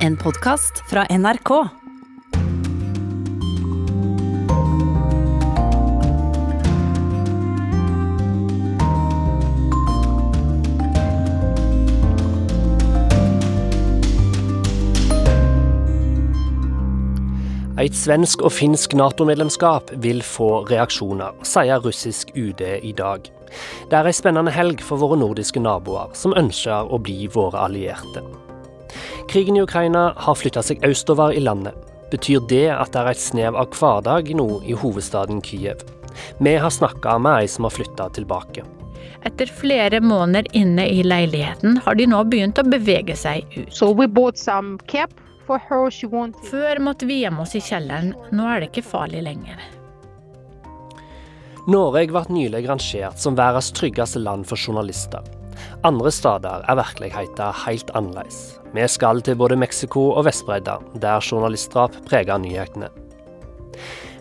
en podkast fra NRK. Et svensk og finsk Nato-medlemskap vil få reaksjoner, sier russisk UD i dag. Det er ei spennende helg for våre nordiske naboer, som ønsker å bli våre allierte. Krigen i Ukraina har flytta seg østover i landet. Betyr det at det er et snev av hverdag nå i hovedstaden Kyiv? Vi har snakka med ei som har flytta tilbake. Etter flere måneder inne i leiligheten har de nå begynt å bevege seg ut. So we bought some cap for her. Før måtte vi gjemme oss i kjelleren, nå er det ikke farlig lenger. Norge ble nylig rangert som verdens tryggeste land for journalister. Andre steder er virkeligheten helt annerledes. Vi skal til både Mexico og Vestbredda, der journalistdrap preger nyhetene.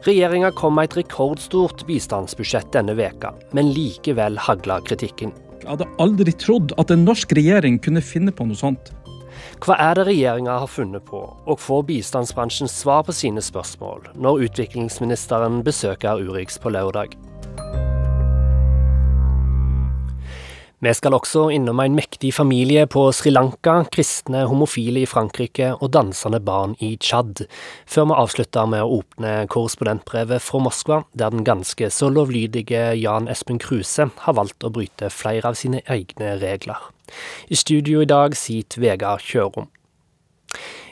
Regjeringa kom med et rekordstort bistandsbudsjett denne veka, men likevel hagla kritikken. Jeg hadde aldri trodd at en norsk regjering kunne finne på noe sånt. Hva er det regjeringa har funnet på, og får bistandsbransjen svar på sine spørsmål når utviklingsministeren besøker Urix på lørdag? Vi skal også innom en mektig familie på Sri Lanka, kristne homofile i Frankrike og dansende barn i Tsjad, før vi avslutter med å åpne korrespondentbrevet fra Moskva, der den ganske så lovlydige Jan Espen Kruse har valgt å bryte flere av sine egne regler. I studio i dag sitter Vegard Kjørom.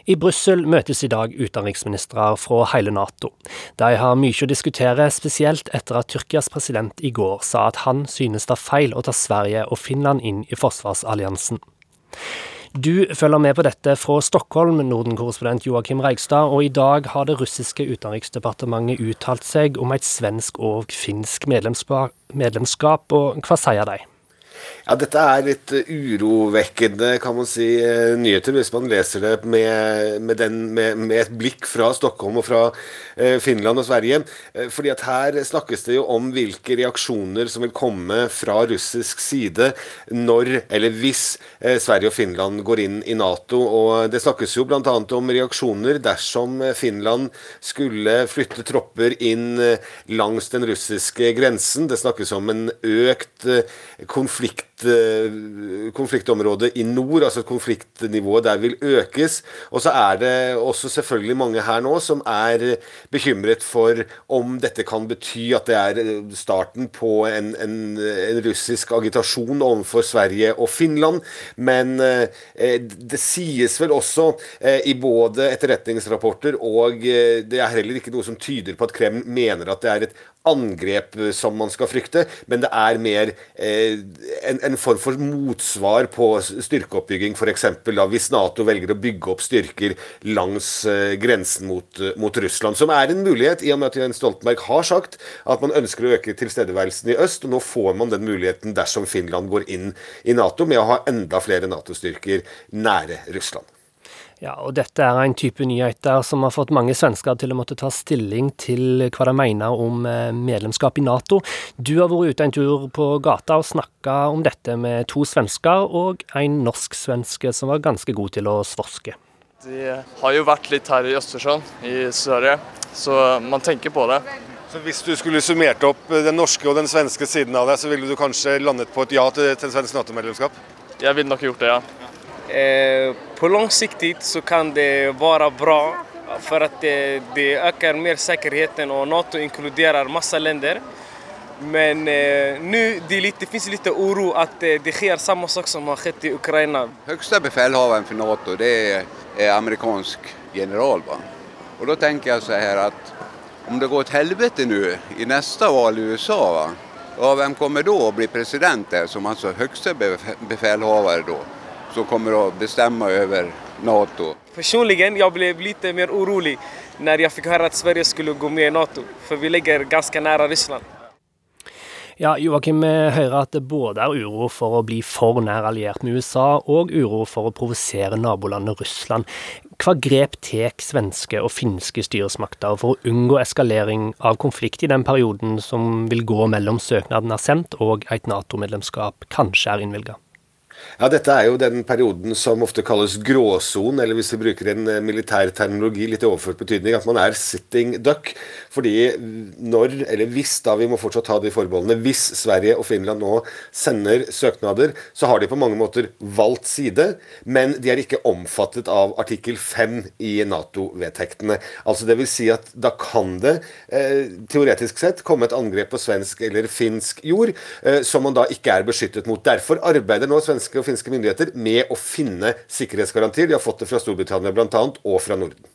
I Brussel møtes i dag utenriksministre fra hele Nato. De har mye å diskutere, spesielt etter at Tyrkias president i går sa at han synes det er feil å ta Sverige og Finland inn i forsvarsalliansen. Du følger med på dette fra Stockholm, Norden-korrespondent Joakim Reigstad, og i dag har det russiske utenriksdepartementet uttalt seg om et svensk og finsk medlemskap, og hva sier de? Ja, Dette er litt eh, urovekkende kan man si, eh, nyheter hvis man leser det med, med, den, med, med et blikk fra Stockholm og fra eh, Finland og Sverige. Fordi at Her snakkes det jo om hvilke reaksjoner som vil komme fra russisk side når, eller hvis, Sverige og Finland går inn i Nato. og Det snakkes jo bl.a. om reaksjoner dersom Finland skulle flytte tropper inn langs den russiske grensen. Det snakkes om en økt konflikt konflikt, konfliktområdet i nord, altså konfliktnivået der vil økes. Og så er det også selvfølgelig mange her nå som er bekymret for om dette kan bety at det er starten på en, en, en russisk agitasjon overfor Sverige og Finland. Men eh, det sies vel også eh, i både etterretningsrapporter og eh, det er heller ikke noe som tyder på at Kreml mener at det er et angrep som man skal frykte, men det er mer eh, en, en, form for motsvar på styrkeoppbygging, f.eks. hvis Nato velger å bygge opp styrker langs eh, grensen mot, mot, Russland. Som er en mulighet, i og med at Jens Stoltenberg har sagt at man ønsker å øke tilstedeværelsen i øst. og Nå får man den muligheten dersom Finland går inn i Nato, med å ha enda flere Nato-styrker nære Russland. Ja, og dette er en type nyheter som har fått mange svensker til å måtte ta stilling til hva de mener om eh, medlemskap i Nato. Du har vært ute en tur på gata og snakka om dette med to svensker og en norsk-svenske som var ganske god til å svorske. Det har jo vært litt her i Østersjøen i Sverige, så man tenker på det. Så Hvis du skulle summert opp den norske og den svenske siden av deg, så ville du kanskje landet på et ja til, til svensk Nato-medlemskap? Jeg ville nok gjort det, ja. Eh, på lang sikt så kan det være bra, for at det, det øker mer sikkerheten, og Nato inkluderer masse länder. Men eh, nå det, det finnes litt uro at eh, det skjer samme sak som har skjedd i Ukraina. Høyeste befalhaveren for Nato det er amerikansk general. Va? Og Da tenker jeg så her at om det går til helvete nå i neste valg i USA, va? og hvem kommer da å bli president der, som altså høyeste befalhaver da? Som kommer å bestemme over Nato. Personlig jeg ble litt mer urolig når jeg fikk høre at Sverige skulle gå med i Nato, for vi ligger ganske nære Russland. Ja, Joakim, vi hører at det både er uro for å bli for nær alliert med USA, og uro for å provosere nabolandet Russland. Hva grep tar svenske og finske styresmakter for å unngå eskalering av konflikt i den perioden som vil gå mellom søknaden er sendt og et Nato-medlemskap kanskje er innvilga? Ja, Dette er jo den perioden som ofte kalles gråsonen, eller hvis vi bruker en eh, militær terminologi litt i overført betydning, at man er sitting duck. Fordi når, eller hvis, da vi må fortsatt ha de forbeholdene, hvis Sverige og Finland nå sender søknader, så har de på mange måter valgt side, men de er ikke omfattet av artikkel 5 i Nato-vedtektene. Altså det vil si at da kan det eh, teoretisk sett komme et angrep på svensk eller finsk jord eh, som man da ikke er beskyttet mot. Derfor arbeider nå svenske og finske myndigheter med å finne sikkerhetsgarantier. De har fått det fra Storbritannia bl.a. og fra Norden.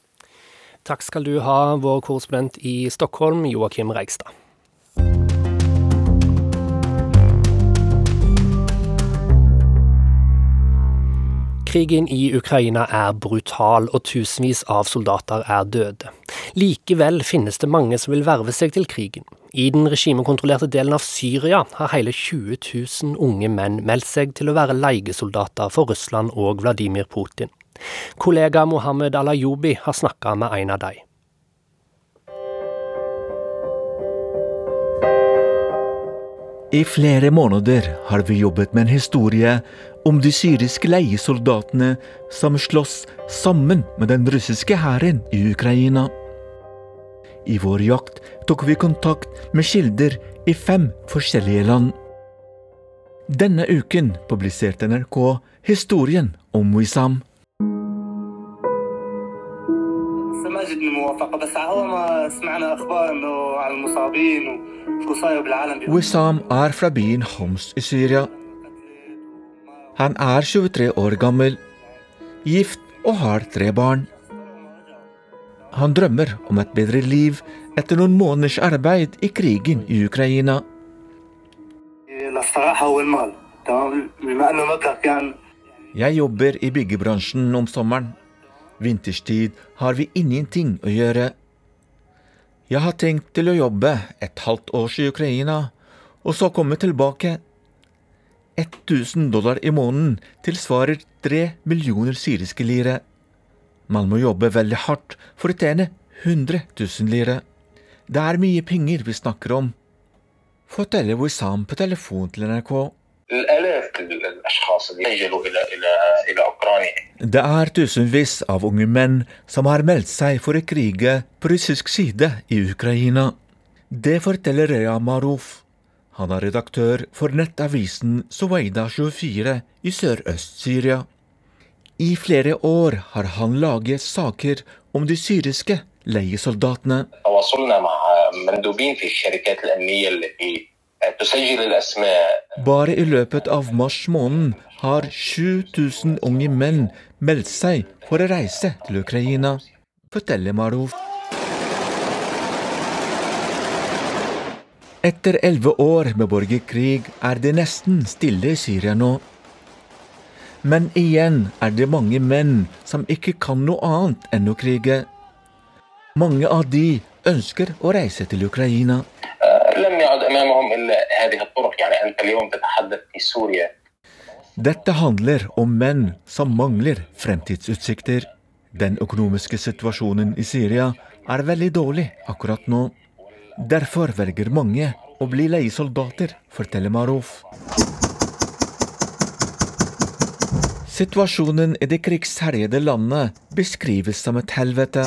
Takk skal du ha, vår korrespondent i Stockholm, Joakim Reigstad. Krigen i Ukraina er brutal, og tusenvis av soldater er døde. Likevel finnes det mange som vil verve seg til krigen. I den regimekontrollerte delen av Syria har hele 20 000 unge menn meldt seg til å være leiesoldater for Russland og Vladimir Putin. Kollega Mohammed Alayobi har snakka med en av dem. I flere måneder har vi jobbet med en historie om de syriske leiesoldatene som slåss sammen med den russiske hæren i Ukraina. I vår jakt tok vi kontakt med kilder i fem forskjellige land. Denne uken publiserte NRK historien om Wissam. ماجد من الموافقه بس على اول ما سمعنا اخبار انه على المصابين وشو صاير بالعالم Wissam er fra byen Homs i Syria. Han er 23 år gammel, gift og har tre barn. Han drømmer om et bedre liv etter noen måneders arbeid i krigen i Ukraina. Jeg jobber i byggebransjen om sommeren. Vinterstid har vi ingenting å gjøre. Jeg har tenkt til å jobbe et halvt års i Ukraina, og så komme tilbake. 1000 dollar i måneden tilsvarer tre millioner syriske lire. Man må jobbe veldig hardt for å tjene 100 000 lire. Det er mye penger vi snakker om, forteller Wissam på telefon til NRK. الالاف الاشخاص اللي سجلوا الى الى الى اوكرانيا Det er tusenvis av unge menn som har meldt seg for å krige på russisk side i Ukraina. Det forteller Rea Maruf. Han er redaktør for nettavisen Soweida24 i Sørøst-Syria. I flere år har han laget saker om de syriske leiesoldatene. Bare i løpet av mars måned har 7000 unge menn meldt seg for å reise til Ukraina, forteller Marov Etter elleve år med borgerkrig er det nesten stille i Syria nå. Men igjen er det mange menn som ikke kan noe annet enn å krige. Mange av de ønsker å reise til Ukraina. Dette handler om menn som mangler fremtidsutsikter. Den økonomiske situasjonen i Syria er veldig dårlig akkurat nå. Derfor velger mange å bli leiesoldater, forteller Maruf. Situasjonen i det krigsherjede landet beskrives som et helvete.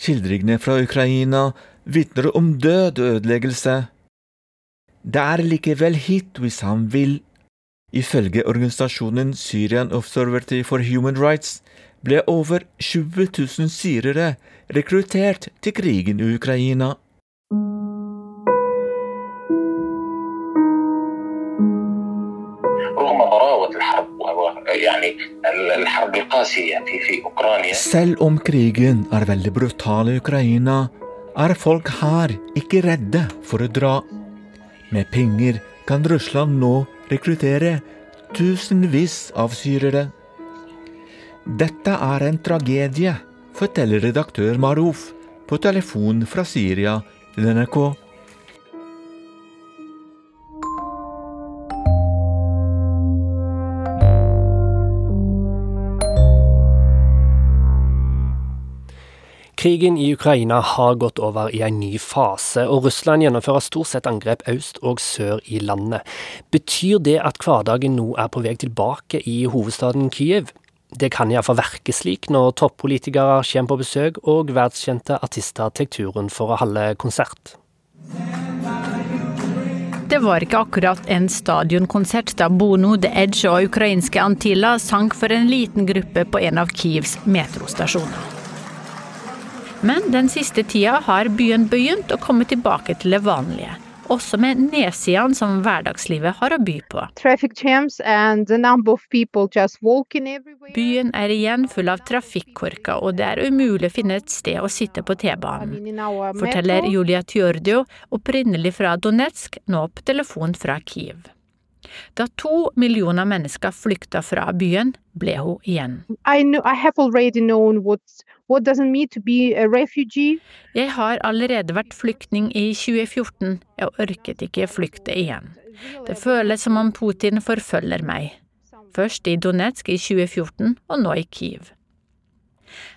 Skildringene fra Ukraina vitner om død og ødeleggelse. Det er likevel hit hvis han vil. Ifølge organisasjonen Syrian Observatory for Human Rights ble over 20 000 syrere rekruttert til krigen i Ukraina. Selv om krigen er veldig brutal i Ukraina, er folk her ikke redde for å dra. Med penger kan Russland nå rekruttere tusenvis av syrere. Dette er en tragedie, forteller redaktør Maruf på telefon fra Syria til NRK. Krigen i Ukraina har gått over i en ny fase, og Russland gjennomfører stort sett angrep øst og sør i landet. Betyr det at hverdagen nå er på vei tilbake i hovedstaden Kyiv? Det kan iallfall verke slik når toppolitikere kommer på besøk og verdskjente artister tar turen for å holde konsert. Det var ikke akkurat en stadionkonsert da Bono, The Edge og ukrainske Antilla sang for en liten gruppe på en av Kievs metrostasjoner. Men den siste tida har byen begynt å komme tilbake til det vanlige også med nedsidene som hverdagslivet har å by på. Byen er igjen full av trafikkorker, og det er umulig å finne et sted å sitte på T-banen, forteller Julia Tjordio, opprinnelig fra Donetsk, nå på telefon fra Kiev. Da to millioner mennesker flykta fra byen, ble hun igjen. I know, I jeg har allerede vært flyktning i 2014, jeg orket ikke flykte igjen. Det føles som om Putin forfølger meg. Først i Donetsk i 2014, og nå i Kiev.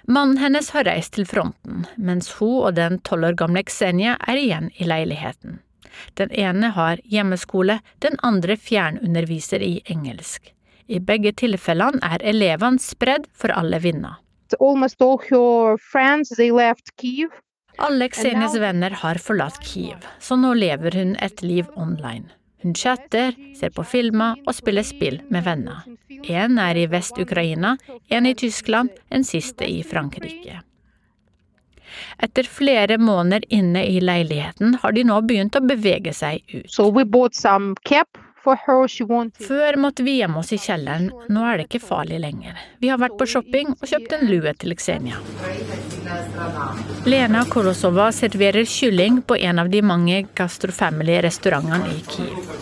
Mannen hennes har reist til fronten, mens hun og den tolv år gamle Xenia er igjen i leiligheten. Den ene har hjemmeskole, den andre fjernunderviser i engelsk. I begge tilfellene er elevene spredd for alle vinder almost all her friends, they left Kiev. Alle Xenias venner har forlatt Kiev, så nå lever hun et liv online. Hun chatter, ser på filmer og spiller spill med venner. En er i Vest-Ukraina, en i Tyskland, en siste i Frankrike. Etter flere måneder inne i leiligheten har de nå begynt å bevege seg ut. So we bought some cap før måtte vi gjemme oss i kjelleren, nå er det ikke farlig lenger. Vi har vært på shopping og kjøpt en lue til Xenia. Lena Korosova serverer kylling på en av de mange gastrofamily-restaurantene i Kiev.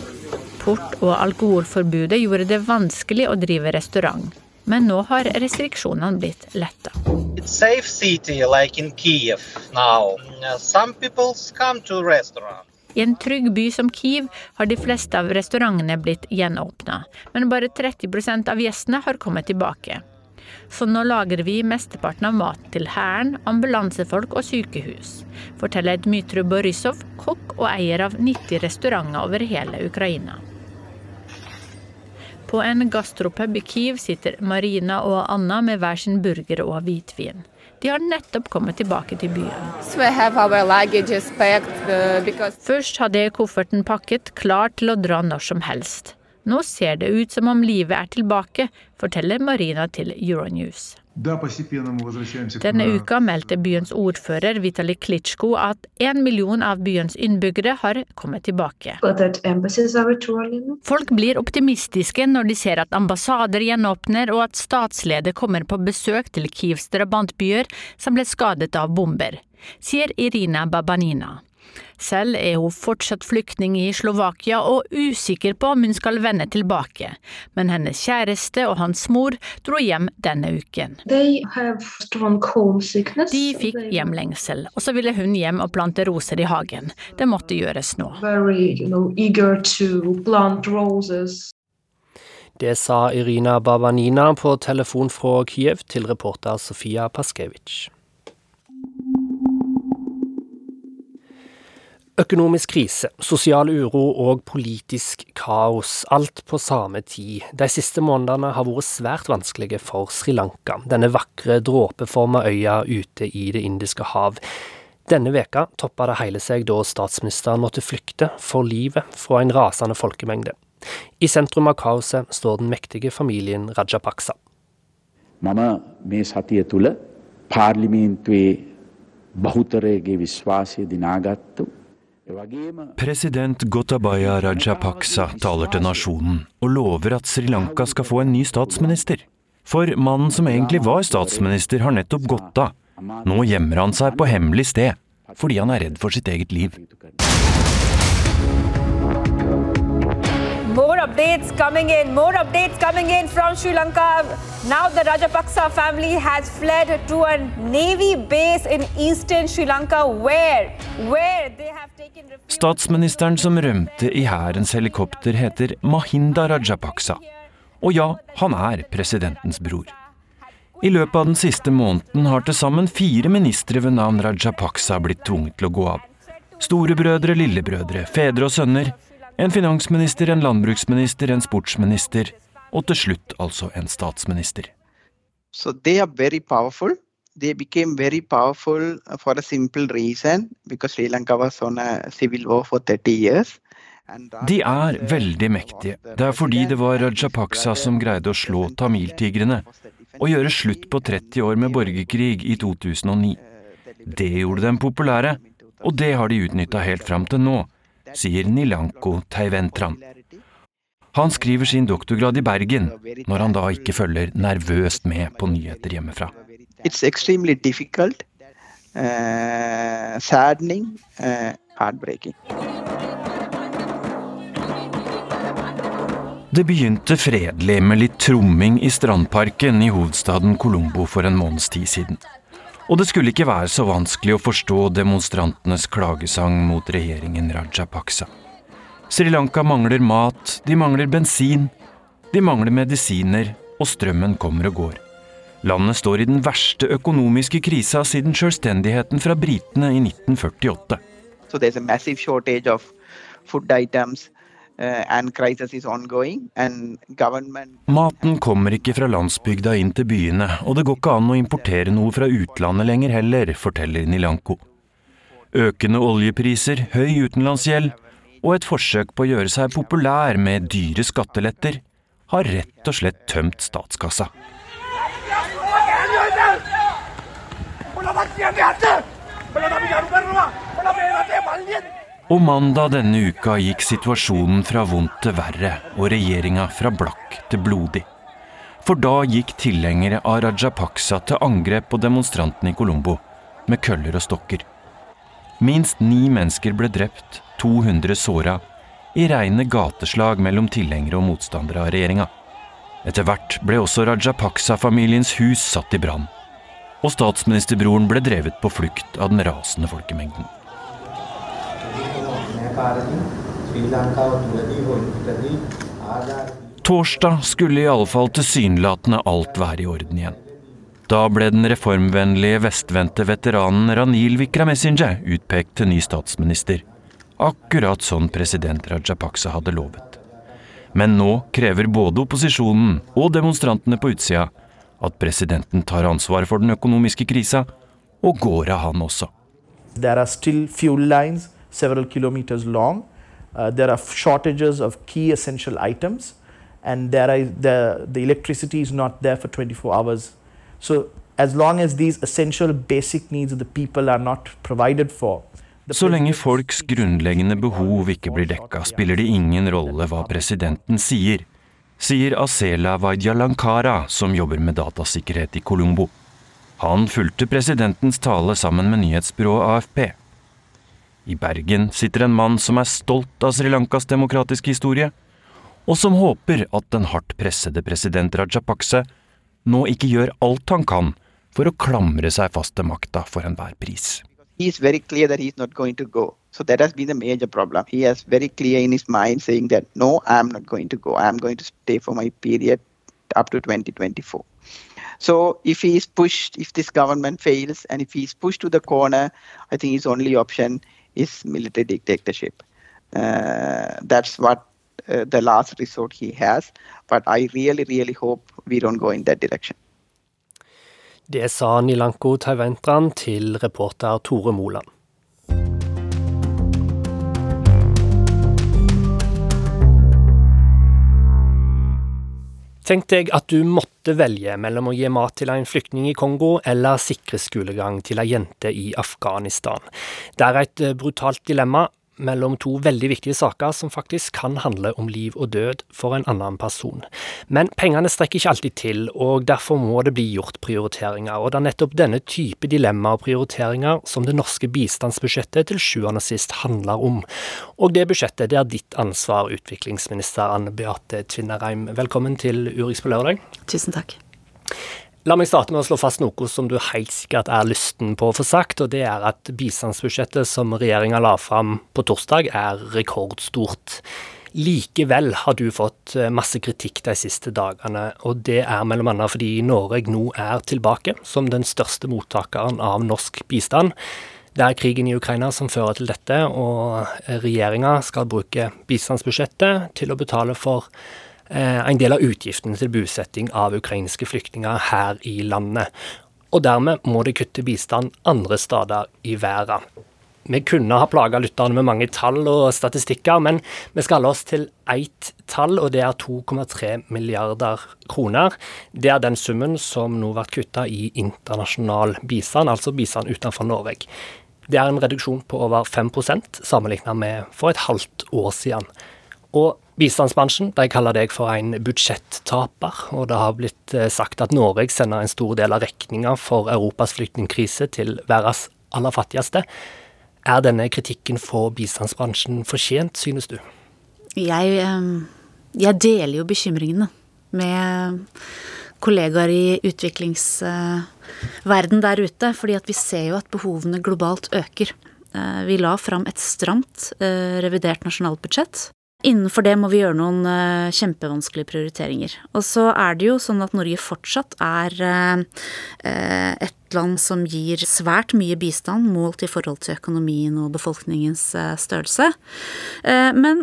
Port- og alkoholforbudet gjorde det vanskelig å drive restaurant, men nå har restriksjonene blitt letta. Safe city like in Kiev now. Some people come to restaurant. I en trygg by som Kiev har de fleste av restaurantene blitt gjenåpna, men bare 30% av gjestene har kommet tilbake. Så nå lager vi mesteparten av maten til hæren, ambulansefolk og sykehus, forteller Dmytro Borisov, kokk og eier av 90 restauranter over hele Ukraina. På en gastropub i Kiev sitter Marina og Anna med hver sin burger og hvitvin. De har nettopp kommet tilbake til byen. Først hadde jeg kofferten pakket, klar til å dra når som helst. Nå ser det ut som om livet er tilbake, forteller Marina til Euronews. Denne uka meldte byens ordfører Vitali Klitsjko at en million av byens innbyggere har kommet tilbake. Folk blir optimistiske når de ser at ambassader gjenåpner og at statsleder kommer på besøk til Kievs drabantbyer som ble skadet av bomber, sier Irina Babanina. Selv er hun fortsatt flyktning i Slovakia og usikker på om hun skal vende tilbake, men hennes kjæreste og hans mor dro hjem denne uken. De fikk hjemlengsel, og så ville hun hjem og plante roser i hagen. Det måtte gjøres nå. Det sa Irina Babanina på telefon fra Kiev til reporter Sofia Paskevitsj. Økonomisk krise, sosial uro og politisk kaos, alt på samme tid. De siste månedene har vært svært vanskelige for Sri Lanka, denne vakre, dråpeforma øya ute i Det indiske hav. Denne veka toppa det hele seg da statsministeren måtte flykte for livet fra en rasende folkemengde. I sentrum av kaoset står den mektige familien Rajapaksa. Mama මේ President Gotabaya Rajapaksa taler til nasjonen og lover at Sri Lanka skal få en ny statsminister. For mannen som egentlig var statsminister, har nettopp gått av. Nå gjemmer han seg på hemmelig sted fordi han er redd for sitt eget liv. More updates coming in, more updates coming in from Sri Lanka. Now the Rajapaksa family has fled to a navy base in eastern Sri Lanka where, where they have taken Statsministeren som rømte i hærens helikopter heter Mahinda Rajapaksa. Og ja, han er presidentens bror. I løpet av den siste måneden har til sammen fire ministre ved navn Rajapaksa blitt tvunget til å gå av. Storebrødre, lillebrødre, fedre og sønner. En finansminister, en landbruksminister, en sportsminister. Og til slutt altså en statsminister. So they are very powerful. They became very powerful for a simple reason because Sri Lanka was on a civil war for 30 years. De er veldig mektige. Det er fordi det var Rajapaksa som greide å slå tamiltigrene og gjøre slutt på 30 år med borgerkrig i 2009. Det gjorde dem populære, og det har de utnytta helt fram til nå, sier Nilanko Teiventran. Han skriver sin doktorgrad i Bergen, når han da ikke følger nervøst med på nyheter hjemmefra. It's extremely difficult, uh, saddening, uh, heartbreaking. Det begynte fredelig med litt tromming i strandparken i hovedstaden Colombo for en måneds tid siden. Og det skulle ikke være så vanskelig å forstå demonstrantenes klagesang mot regjeringen Rajapaksa. Sri Lanka mangler mat, de mangler bensin, de mangler medisiner, og strømmen kommer og går. Landet står i den verste økonomiske krisa siden selvstendigheten fra britene i 1948. So Uh, Maten kommer ikke fra landsbygda inn til byene, og det går ikke an å importere noe fra utlandet lenger heller, forteller Nilanko. Økende oljepriser, høy utenlandsgjeld og et forsøk på å gjøre seg populær med dyre skatteletter har rett og slett tømt statskassa. Og mandag denne uka gikk situasjonen fra vondt til verre, og regjeringa fra blakk til blodig. For da gikk tilhengere av Rajapaksa til angrep på demonstrantene i Colombo, med køller og stokker. Minst ni mennesker ble drept, 200 såra, i reine gateslag mellom tilhengere og motstandere av regjeringa. Etter hvert ble også Rajapaksa-familiens hus satt i brann. Og statsministerbroren ble drevet på flukt av den rasende folkemengden. Torsdag skulle i alle fall tilsynelatende alt være i orden igjen. Da ble den reformvennlige, vestvendte veteranen Ranil Wickramesinje utpekt til ny statsminister. Akkurat sånn president Rajapaksa hadde lovet. Men nå krever både opposisjonen og demonstrantene på utsida at presidenten tar ansvar for den økonomiske krisa, og går av han også. There are still fuel lines several kilometers long. Uh, there are shortages of key essential items, and there are, the, the electricity is not there for 24 hours. So, as long as these essential basic needs of the people are not provided for, Så lenge folks grunnleggende behov ikke blir dekka, spiller det ingen rolle hva presidenten sier, sier Asela Vaidyalankara, som jobber med datasikkerhet i Colombo. Han fulgte presidentens tale sammen med nyhetsbyrået AFP. I Bergen sitter en mann som er stolt av Sri Lankas demokratiske historie, og som håper at den hardt pressede president Rajapakse nå ikke gjør alt han kan for å klamre seg fast til makta for enhver pris. Go. So that has been a major problem. He has very clear in his mind saying that no, I'm not going to go. I'm going to stay for my period up to 2024. So if he's pushed, if this government fails, and if he's pushed to the corner, I think his only option is military dictatorship. Uh, that's what uh, the last resort he has. But I really, really hope we don't go in that direction. Det sa Nilanko Taiventran til reporter Tore Moland. Tenk deg at du måtte velge mellom å gi mat til en flyktning i Kongo eller sikre skolegang til ei jente i Afghanistan. Det er et eh, brutalt dilemma, mellom to veldig viktige saker som faktisk kan handle om liv og død for en annen person. Men pengene strekker ikke alltid til, og derfor må det bli gjort prioriteringer. Og det er nettopp denne type dilemma og prioriteringer som det norske bistandsbudsjettet til sjuende og sist handler om. Og det budsjettet det er ditt ansvar, utviklingsminister Anne Beate Tvinnereim. Velkommen til Urix på lørdag. Tusen takk. La meg starte med å slå fast noe som du helt sikkert er lysten på å få sagt, og det er at bistandsbudsjettet som regjeringa la fram på torsdag, er rekordstort. Likevel har du fått eh, masse kritikk de siste dagene, og det er bl.a. fordi Norge nå er tilbake som den største mottakeren av norsk bistand. Det er krigen i Ukraina som fører til dette, og regjeringa skal bruke bistandsbudsjettet til å betale for en del av utgiftene til bosetting av ukrainske flyktninger her i landet. Og dermed må de kutte bistand andre steder i verden. Vi kunne ha plaga lytterne med mange tall og statistikker, men vi skal holde oss til ett tall, og det er 2,3 milliarder kroner. Det er den summen som nå blir kutta i internasjonal bistand, altså bistand utenfor Norge. Det er en reduksjon på over 5% sammenlignet med for et halvt år siden. Og Bistandsbransjen de kaller deg for en budsjettaper, og det har blitt eh, sagt at Norge sender en stor del av regninga for Europas flyktningkrise til verdens aller fattigste. Er denne kritikken for bistandsbransjen fortjent, synes du? Jeg, eh, jeg deler jo bekymringene med kollegaer i utviklingsverden der ute, fordi at vi ser jo at behovene globalt øker. Eh, vi la fram et stramt revidert nasjonalbudsjett. Innenfor det må vi gjøre noen uh, kjempevanskelige prioriteringer. Og så er det jo sånn at Norge fortsatt er uh, et land som gir svært mye bistand målt i forhold til økonomien og befolkningens størrelse. Men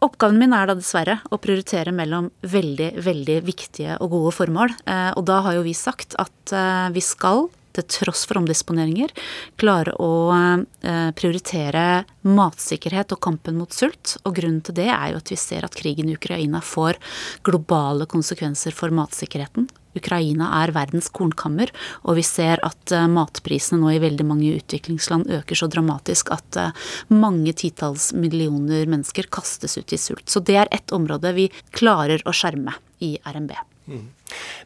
Oppgaven min er da dessverre å prioritere mellom veldig, veldig viktige og gode formål. Eh, og da har jo vi sagt at eh, vi skal til tross for omdisponeringer, klare å eh, prioritere matsikkerhet og kampen mot sult. Og grunnen til det er jo at vi ser at krigen i Ukraina får globale konsekvenser for matsikkerheten. Ukraina er verdens kornkammer, og vi ser at eh, matprisene nå i veldig mange utviklingsland øker så dramatisk at eh, mange titalls millioner mennesker kastes ut i sult. Så det er ett område vi klarer å skjerme i RNB.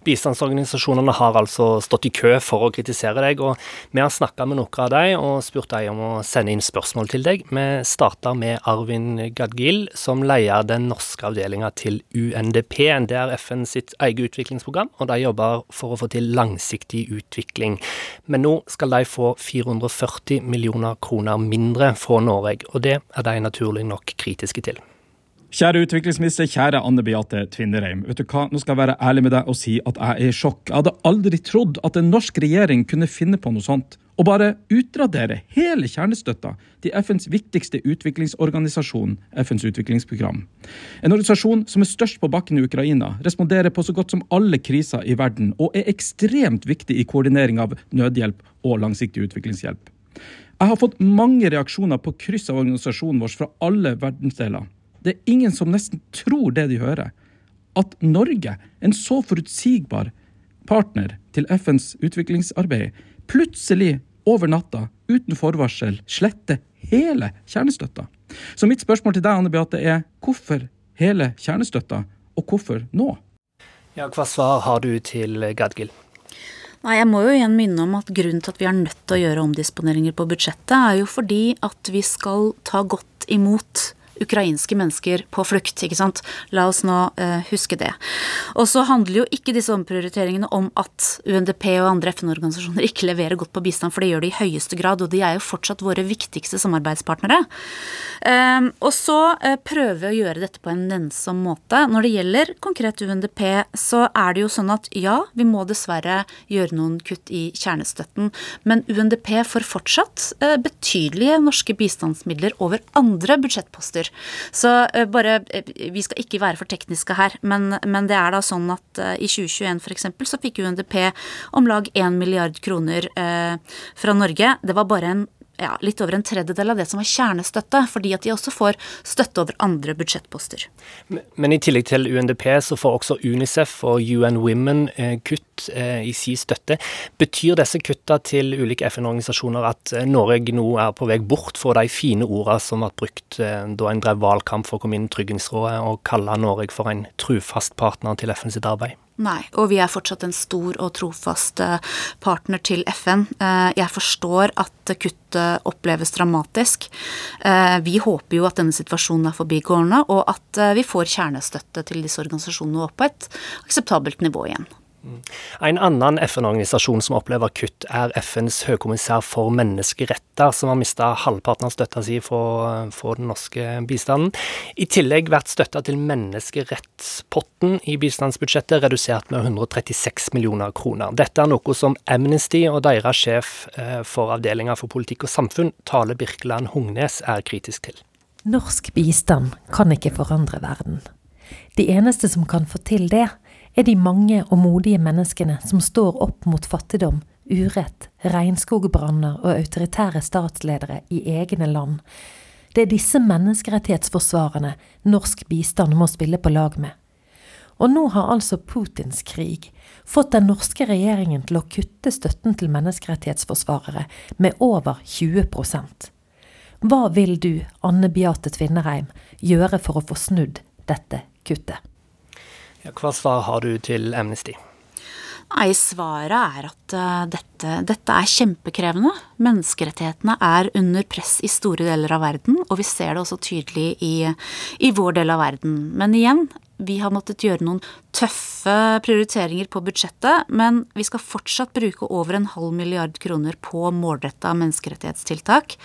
Bistandsorganisasjonene har altså stått i kø for å kritisere deg, og vi har snakka med noen av dem og spurt dem om å sende inn spørsmål til deg. Vi starter med Arvin Gadgil, som leier den norske avdelinga til UNDP. Det er FN sitt eget utviklingsprogram, og de jobber for å få til langsiktig utvikling. Men nå skal de få 440 millioner kroner mindre fra Norge, og det er de naturlig nok kritiske til. Kjære utviklingsminister, kjære Anne Beate Tvinnereim. Vet du hva, Nå skal jeg være ærlig med deg og si at jeg er i sjokk. Jeg hadde aldri trodd at en norsk regjering kunne finne på noe sånt. Og bare utradere hele kjernestøtta til FNs viktigste utviklingsorganisasjon, FNs utviklingsprogram. En organisasjon som er størst på bakken i Ukraina, responderer på så godt som alle kriser i verden, og er ekstremt viktig i koordinering av nødhjelp og langsiktig utviklingshjelp. Jeg har fått mange reaksjoner på kryss av organisasjonen vår fra alle verdensdeler. Det er ingen som nesten tror det de hører. At Norge, en så forutsigbar partner til FNs utviklingsarbeid, plutselig over natta, uten forvarsel, sletter hele kjernestøtta. Så mitt spørsmål til deg, Anne Beate, er hvorfor hele kjernestøtta, og hvorfor nå? Ja, Hva svar har du til Gadgil? Nei, Jeg må jo igjen minne om at grunnen til at vi er nødt til å gjøre omdisponeringer på budsjettet, er jo fordi at vi skal ta godt imot ukrainske mennesker på flukt. ikke sant? La oss nå eh, huske det. Og så handler jo ikke disse omprioriteringene om at UNDP og andre FN-organisasjoner ikke leverer godt på bistand, for det gjør de i høyeste grad, og de er jo fortsatt våre viktigste samarbeidspartnere. Eh, og så eh, prøver vi å gjøre dette på en nennsom måte. Når det gjelder konkret UNDP, så er det jo sånn at ja, vi må dessverre gjøre noen kutt i kjernestøtten, men UNDP får fortsatt uh, betydelige norske bistandsmidler over andre budsjettposter. Så eh, bare eh, Vi skal ikke være for tekniske her, men, men det er da sånn at eh, i 2021 f.eks. så fikk UNDP om lag 1 milliard kroner fra Norge. Det var bare en ja, litt over en tredjedel av det som var kjernestøtte, fordi at de også får støtte over andre budsjettposter. Men i tillegg til UNDP så får også Unicef og UN Women eh, kutt eh, i si støtte. Betyr disse kutta til ulike FN-organisasjoner at eh, Norge nå er på vei bort fra de fine ordene som ble brukt da en drev valgkamp for å komme inn i Tryggingsrådet, og kalle Norge for en trufast partner til FN sitt arbeid? Nei, og vi er fortsatt en stor og trofast eh, partner til FN. Eh, jeg forstår at kuttet oppleves dramatisk. Eh, vi håper jo at denne situasjonen er forbigående, og at vi får kjernestøtte til disse organisasjonene opp på et akseptabelt nivå igjen. En annen FN-organisasjon som opplever kutt, er FNs høykommissær for menneskeretter, som har mista halvparten av støtta si fra, den norske bistanden. I tillegg blir støtta til menneskerettspotten i bistandsbudsjettet redusert med 136 millioner kroner. Dette er noe som Amnesty og deres sjef eh, for avdelinga for politikk og samfunn, Tale Birkeland Hungnes, er kritisk til. Norsk bistand kan ikke forandre verden. De eneste som kan få til det, er de mange og modige menneskene som står opp mot fattigdom, urett, regnskogbranner og autoritære statsledere i egne land. Det er disse menneskerettighetsforsvarerne norsk bistand må spille på lag med. Og nå har altså Putins krig fått den norske regjeringen til å kutte støtten til menneskerettighetsforsvarere med over 20% Hva vil du, Anne Beate Tvinnereim, gjøre for å få snudd dette kuttet? Hva svar har du til Amnesty? Nei, Svaret er at uh, dette, dette, er kjempekrevende. Menneskerettighetene er under press i store deler av verden, og vi ser det også tydelig i, i vår del av verden. Men igjen, vi har måttet gjøre noen tøffe prioriteringer på budsjettet, men vi skal fortsatt bruke over en halv milliard kroner på målretta menneskerettighetstiltak.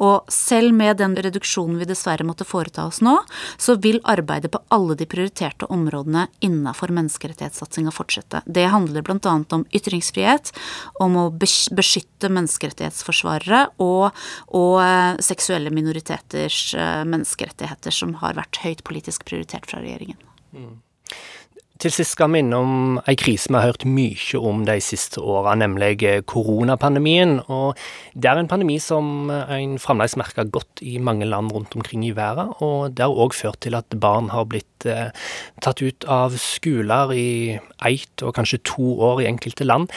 Og selv med den reduksjonen vi dessverre måtte foreta oss nå, så vil arbeidet på alle de prioriterte områdene innafor menneskerettighetssatsinga fortsette. Det handler bl.a. om ytringsfrihet, om å beskytte menneskerettighetsforsvarere og, og eh, seksuelle minoriteters eh, menneskerettigheter, som har vært høyt politisk prioritert fra regjeringen. Mm. Til sist skal vi innom ei krise vi har hørt mye om de siste åra, nemlig koronapandemien. Og det er en pandemi som en fremdeles merker godt i mange land rundt omkring i verden. Og det har òg ført til at barn har blitt eh, tatt ut av skoler i ett og kanskje to år i enkelte land.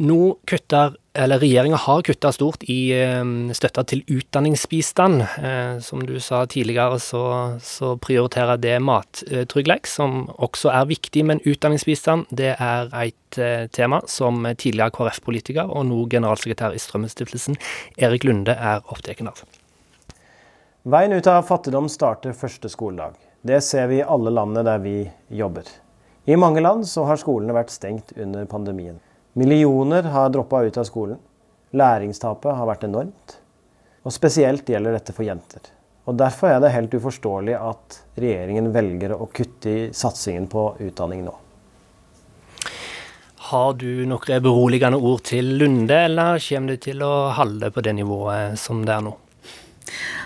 Nå kutter eller Regjeringa har kutta stort i ehm, støtta til utdanningsbistand. Eh, som du sa tidligere, så, så prioriterer det mattrygghet, som også er viktig. Men utdanningsbistand det er et eh, tema som tidligere KrF-politiker og nå generalsekretær i Strømmestiftelsen Erik Lunde er opptatt av. Veien ut av fattigdom starter første skoledag. Det ser vi i alle landene der vi jobber. I mange land så har skolene vært stengt under pandemien. Millioner har droppa ut av skolen. Læringstapet har vært enormt. Og spesielt gjelder dette for jenter. Og Derfor er det helt uforståelig at regjeringen velger å kutte i satsingen på utdanning nå. Har du noen beroligende ord til Lunde, eller kommer du til å holde på det nivået som det er nå?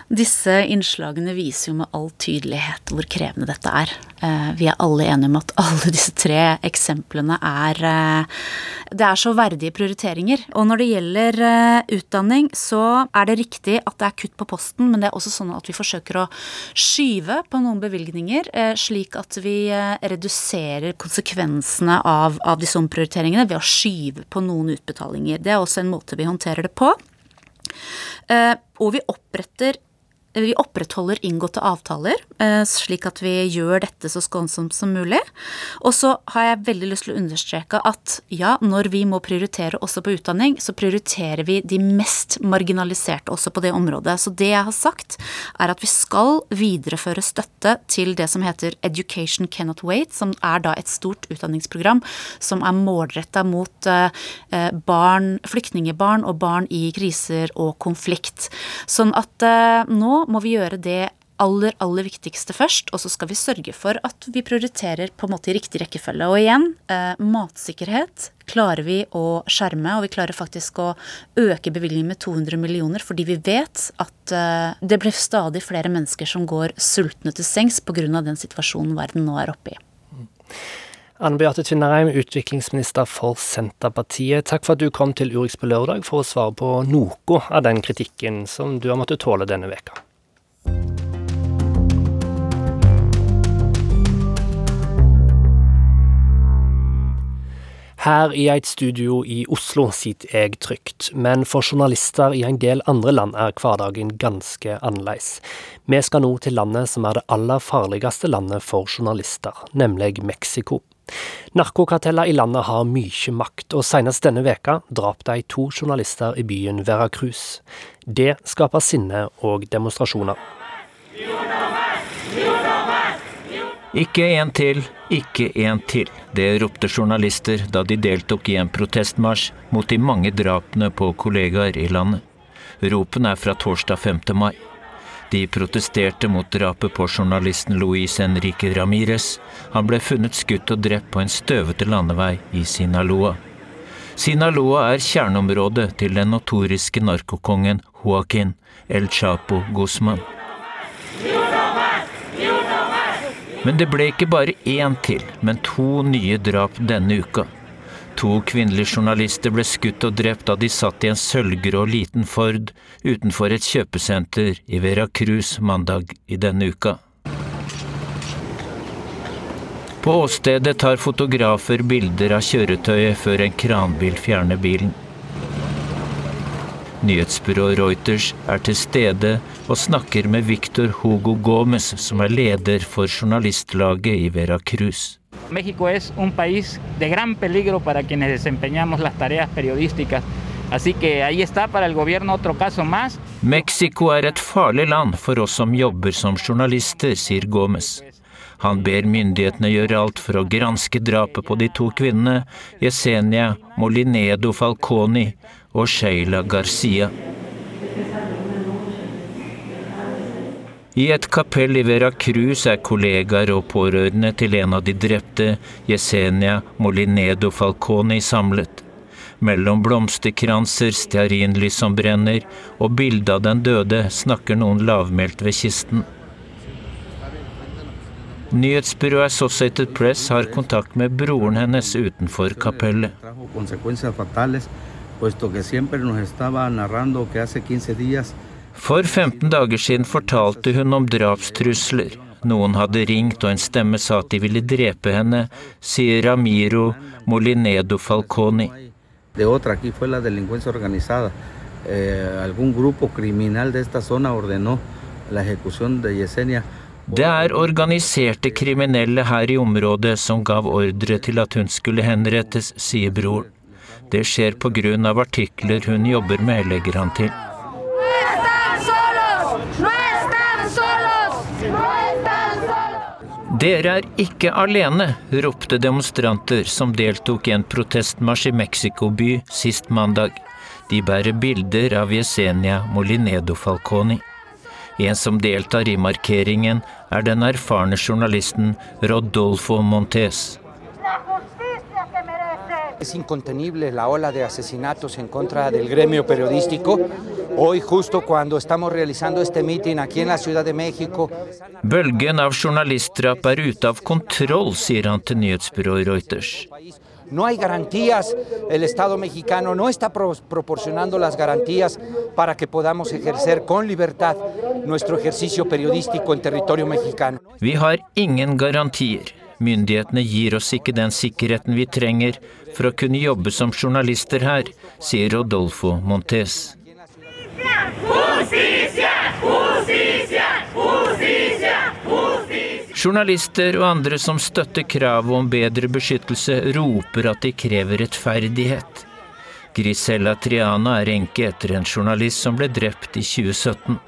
Disse innslagene viser jo med all tydelighet hvor krevende dette er. Eh, vi er alle enige om at alle disse tre eksemplene er eh, Det er så verdige prioriteringer. Og når det gjelder eh, utdanning, så er det riktig at det er kutt på posten, men det er også sånn at vi forsøker å skyve på noen bevilgninger, slik at vi reduserer konsekvensene av, av disse omprioriteringene ved å skyve på noen utbetalinger. Det er også en måte vi håndterer det på. Og vi oppretter vi opprettholder inngåtte avtaler, eh, slik at vi gjør dette så skånsomt som mulig. Og så har jeg veldig lyst til å understreke at ja, når vi må prioritere også på utdanning, så prioriterer vi de mest marginaliserte også på det området. Så det jeg har sagt, er at vi skal videreføre støtte til det som heter Education Cannot Wait, som er da et stort utdanningsprogram som er målretta mot eh, eh, barn, flyktningebarn og barn i kriser og konflikt. Sånn at nå må vi gjøre det aller, aller viktigste først, og så skal vi sørge for at vi prioriterer på en måte i riktig rekkefølge. Og igjen, eh, matsikkerhet klarer vi å skjerme, og vi klarer faktisk å øke bevilgningen med 200 millioner, fordi vi vet at eh, det blir stadig flere mennesker som går sultne til sengs pga. den situasjonen verden nå er oppe i. Anne Beate Tvinnereim, utviklingsminister for Senterpartiet. Takk for at du kom til Urix på lørdag for å svare på noe av den kritikken som du har måttet tåle denne veka. you Her i et studio i Oslo sitter jeg trygt, men for journalister i en del andre land er hverdagen ganske annerledes. Vi skal nå til landet som er det aller farligste landet for journalister, nemlig Mexico. Narkokarteller i landet har mye makt, og senest denne veka drap de to journalister i byen Veracruz. Det skaper sinne og demonstrasjoner. Ikke en til, ikke en til. Det ropte journalister da de deltok i en protestmarsj mot de mange drapene på kollegaer i landet. Ropene er fra torsdag 5. mai. De protesterte mot drapet på journalisten Luis Enrique Ramires. Han ble funnet skutt og drept på en støvete landevei i Sinaloa. Sinaloa er kjerneområdet til den notoriske narkokongen Joaquin El Chapo Guzman. Men det ble ikke bare én til, men to nye drap denne uka. To kvinnelige journalister ble skutt og drept da de satt i en sølvgrå liten Ford utenfor et kjøpesenter i Veracruz mandag i denne uka. På åstedet tar fotografer bilder av kjøretøyet før en kranbil fjerner bilen. Nyhetsbyrået Reuters er til stede og snakker med Victor Hugo Gomez, som er leder for journalistlaget i Veracruz. México es un país de gran peligro para quienes desempeñamos las tareas periodísticas. Así que ahí está para el gobierno otro caso más. Mexico er et farlig land for oss som jobber som journalister, sier Gomez. Han ber myndighetene gjøre alt for å granske drapet på de to kvinnene, Yesenia Molinedo Falconi og Sheila Garcia. I et kapell i Veracruz er kollegaer og pårørende til en av de drepte, Yesenia Molinedo Falcone, samlet. Mellom blomsterkranser, stearinlys som brenner, og bildet av den døde snakker noen lavmælt ved kisten. Nyhetsbyrået Associated Press har kontakt med broren hennes utenfor kapellet puesto que siempre nos estaba narrando que hace 15 días For 15 dager siden fortalte hun om drapstrusler. Noen hadde ringt, og en stemme sa at de ville drepe henne, sier Ramiro Molinedo Falconi. Eh. Det er organiserte kriminelle her i området som gav ordre til at hun skulle henrettes, sier broren. Det skjer pga. artikler hun jobber med, legger han til. Dere er ikke alene, ropte demonstranter som deltok i en protestmarsj i Mexico by sist mandag. De bærer bilder av Yesenia Molinedo Falconi. En som deltar i markeringen, er den erfarne journalisten Rodolfo Montes. Es incontenible la ola de asesinatos en contra del gremio periodístico. Hoy, justo cuando estamos realizando este meeting aquí en la Ciudad de México Bølgen av journalistdrap er ute av kontroll, sier han til nyhetsbyrået Reuters. No hay garantías, el Estado mexicano no está pro proporcionando las garantías para que podamos ejercer con libertad nuestro ejercicio periodístico en territorio mexicano. Vi har ingen garantier. Myndighetene gir oss ikke den sikkerheten vi trenger for å kunne jobbe som journalister her, sier Rodolfo Montes. Journalister og andre som støtter kravet om bedre beskyttelse, roper at de krever rettferdighet. Grisella Triana er enke etter en journalist som ble drept i 2017.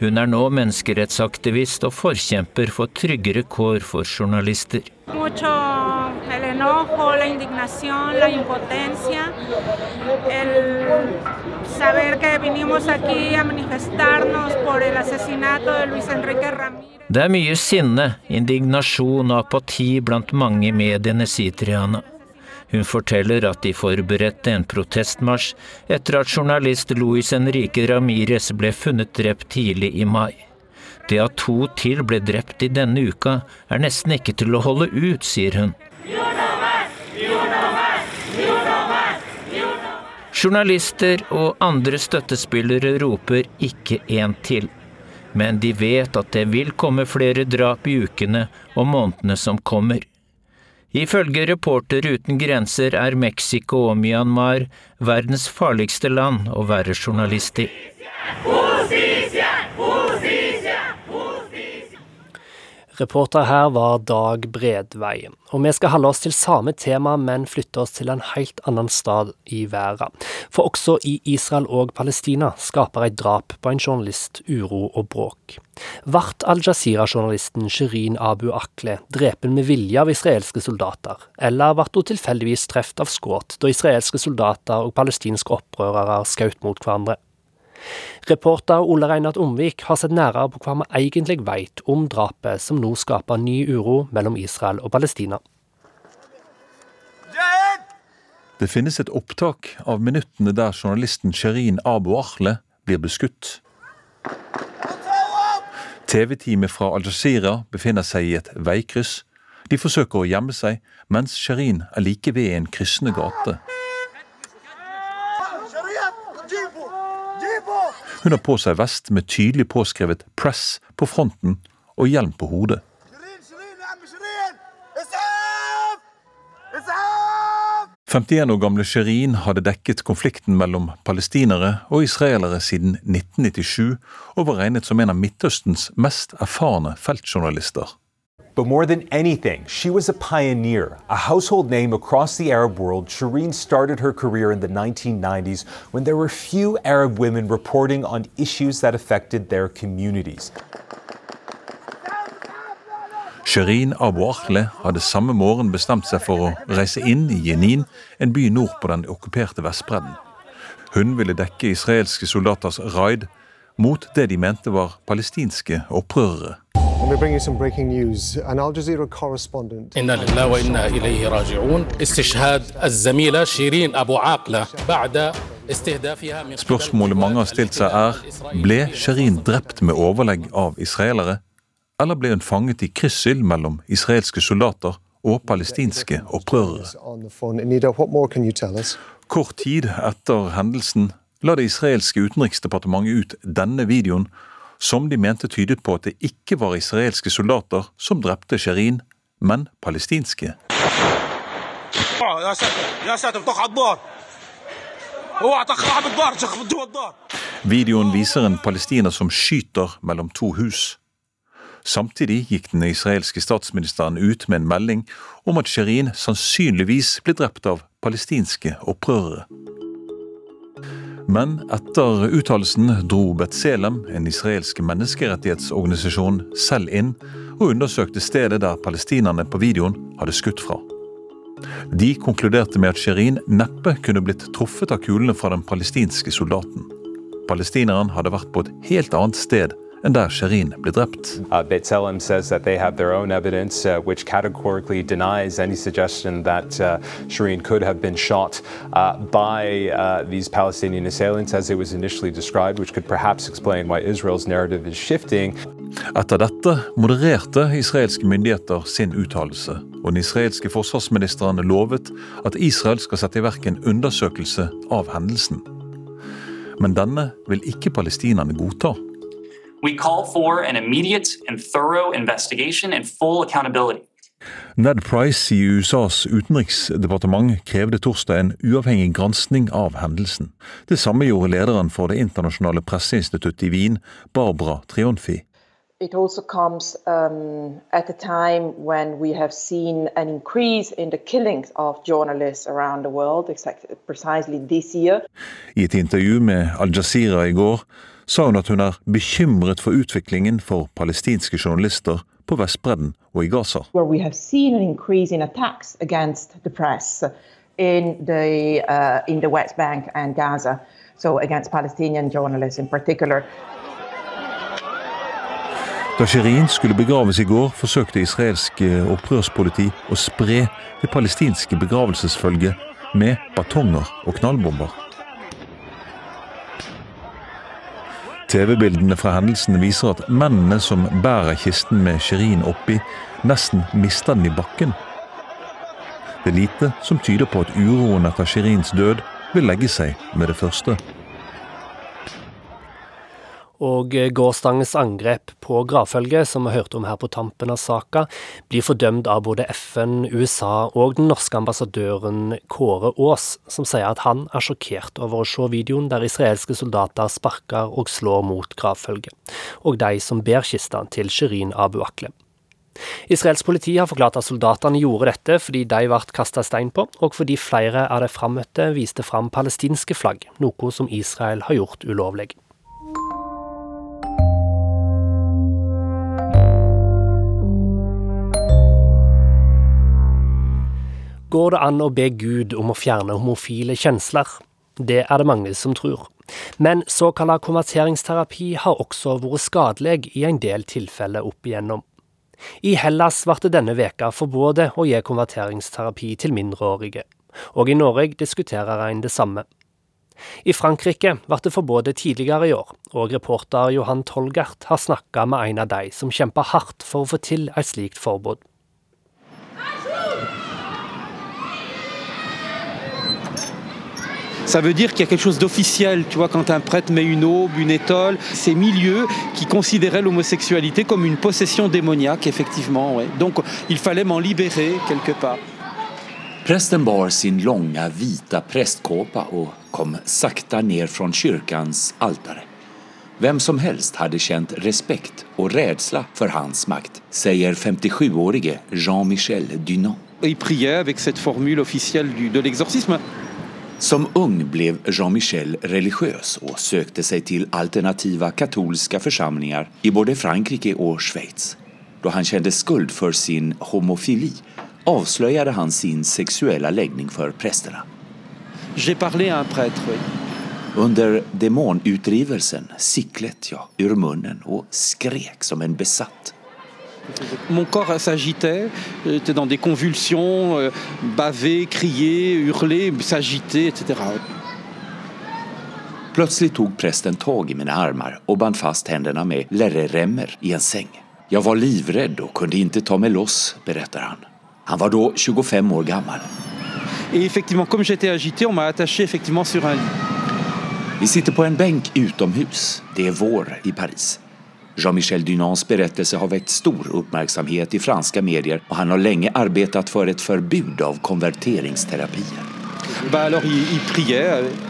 Hun er nå menneskerettsaktivist og forkjemper for tryggere kår for journalister. Det er mye sinne, indignasjon og apati blant mange i mediene, sier Triana. Hun forteller at de forberedte en protestmarsj etter at journalist Luis Henrique Ramires ble funnet drept tidlig i mai. Det at to til ble drept i denne uka, er nesten ikke til å holde ut, sier hun. Journalister og andre støttespillere roper ikke en til. Men de vet at det vil komme flere drap i ukene og månedene som kommer. Ifølge Reporter uten grenser er Mexico og Myanmar verdens farligste land å være journalist i. Reporter her var Dag Bredvei. Og vi skal holde oss til samme tema, men flytte oss til en helt annen stad i verden. For også i Israel og Palestina skaper et drap på en journalist uro og bråk. Vart Al-Jazeera-journalisten Shirin Abu Akle drept med vilje av israelske soldater, eller ble hun tilfeldigvis truffet av skudd da israelske soldater og palestinske opprørere skjøt mot hverandre? Reporter Ole Reinert Omvik har sett nærmere på hva vi egentlig vet om drapet som nå skaper ny uro mellom Israel og Palestina. Det finnes et opptak av minuttene der journalisten Sherin Abu Ahle blir beskutt. TV-teamet fra Al-Jazeera befinner seg i et veikryss. De forsøker å gjemme seg, mens Sherin er like ved en kryssende gate. Hun har på seg vest med tydelig påskrevet 'Press' på fronten og hjelm på hodet. «51 år gamle Sherin hadde dekket konflikten mellom palestinere og israelere siden 1997, og var regnet som en av Midtøstens mest erfarne feltjournalister. But more than anything, she was a pioneer, a household name across the Arab world. Shireen started her career in the 1990s when there were few Arab women reporting on issues that affected their communities. Shireen Abu Akhle hadde samme morgen bestemt seg for å reise inn i Jenin, en by nord på den okkuperte Vestbredden. Hun ville dekke israelske soldaters raid mot det de mente var palestinske opprørere. Let me bring you some breaking news. An Al Jazeera correspondent. إنا لله وإنا إليه راجعون استشهاد الزميلة شيرين أبو عاقلة بعد Spørsmålet mange har stilt seg er ble Sherin drept med overlegg av israelere, eller ble hun fanget i kryssild mellom israelske soldater og palestinske opprørere? Kort tid etter hendelsen la det israelske utenriksdepartementet ut denne videoen som de mente tydet på at det ikke var israelske soldater som drepte Sherin, men palestinske. Videoen viser en palestiner som skyter mellom to hus. Samtidig gikk den israelske statsministeren ut med en melding om at Sherin sannsynligvis ble drept av palestinske opprørere. Men etter uttalelsen dro Betselem, en israelsk menneskerettighetsorganisasjon, selv inn og undersøkte stedet der palestinerne på videoen hadde skutt fra. De konkluderte med at Sherin neppe kunne blitt truffet av kulene fra den palestinske soldaten. Palestineren hadde vært på et helt annet sted enn der Sherin ble drept. Uh, B'Tselem says that they have their own evidence uh, which categorically denies any suggestion that uh, Shireen could have been shot uh, by uh, these Palestinian assailants as it was initially described, which could perhaps explain why Israel's narrative is shifting. Etter dette modererte israelske myndigheter sin uttalelse, og den israelske forsvarsministeren lovet at Israel skal sette i verk en undersøkelse av hendelsen. Men denne vil ikke palestinerne godta. We call for an immediate and thorough investigation and full accountability. Ned Price i USAs utenriksdepartement krevde torsdag en uavhengig granskning av hendelsen. Det samme gjorde lederen for det internasjonale presseinstituttet i Wien, Barbara Trionfi. It also comes um, at a time when we have seen an increase in the killings of journalists around the world, precisely this year. I et intervju med Al Jazeera i går sa hun at hun er bekymret for utviklingen for palestinske journalister på Vestbredden og i Gaza. In the, uh, in the West Bank and Gaza, so against Palestinian journalists in particular. Da Shirin skulle begraves i går, forsøkte israelsk opprørspoliti å spre det palestinske begravelsesfølget med batonger og knallbomber. TV-bildene fra hendelsen viser at mennene som bærer kisten med Shirin oppi, nesten mister den i bakken. Det er lite som tyder på at uroen etter Shirins død vil legge seg med det første og gårsdagens angrep på gravfølget, som vi hørte om her på tampen av saka, blir fordømt av både FN, USA og den norske ambassadøren Kåre Aas, som sier at han er sjokkert over å se videoen der israelske soldater sparker og slår mot gravfølget, og de som ber kista til Shirin Abu Akle. Israels politi har forklart at soldatene gjorde dette fordi de ble kasta stein på, og fordi flere av de frammøtte viste fram palestinske flagg, noe som Israel har gjort ulovlig. Går det an å be Gud om å fjerne homofile kjensler? Det er det mange som tror. Men såkalla konverteringsterapi har også vært skadelig i en del tilfeller opp igjennom. I Hellas ble denne veka forbudt å gi konverteringsterapi til mindreårige, og i Norge diskuterer en det samme. I Frankrike ble det forbudt tidligere i år, og reporter Johan Tolgert har snakka med en av de som kjemper hardt for å få til et slikt forbud. Ça veut dire qu'il y a quelque chose d'officiel, tu vois, quand un prêtre met une aube, une étole, ces milieux qui considéraient l'homosexualité comme une possession démoniaque, effectivement. Ouais. Donc il fallait m'en libérer quelque part. Prästen bar sin långa vita prästkåpa och kom sakta ner från kyrkans altare. Vem som helst hade känt respekt och rädsla för hans makt, säger 57-årige Jean-Michel Dunant. Il priait avec cette formule officielle du, de l'exorcisme. Som ung blev Jean-Michel religiøs og søkte seg til alternativa katolske forsamlinger i både Frankrike og Schweiz. Da han kjente skuld for sin homofili avslöjade han sin seksuelle legning for oui. Under demonutdrivelsen siklet jeg ur munnen og skrek som en besatt. Mon corps s'agitait, j'étais dans des convulsions, euh, crier, hurler, s'agiter, etc. Plötsligt tog prästen tag i mina armar och band fast händerna med lärreremmer i en säng. Jag var livrädd och kunde inte ta mig loss, berättar han. Han var då 25 år gammal. Et effectivement, comme j'étais agité, on m'a attaché effectivement sur un lit. Vi sitter på en bänk utomhus. Det är vår i Paris. Jean-Michel Dunans berättelse har väckt stor uppmärksamhet i franska medier och han har länge arbetat för ett förbud av konverteringsterapier.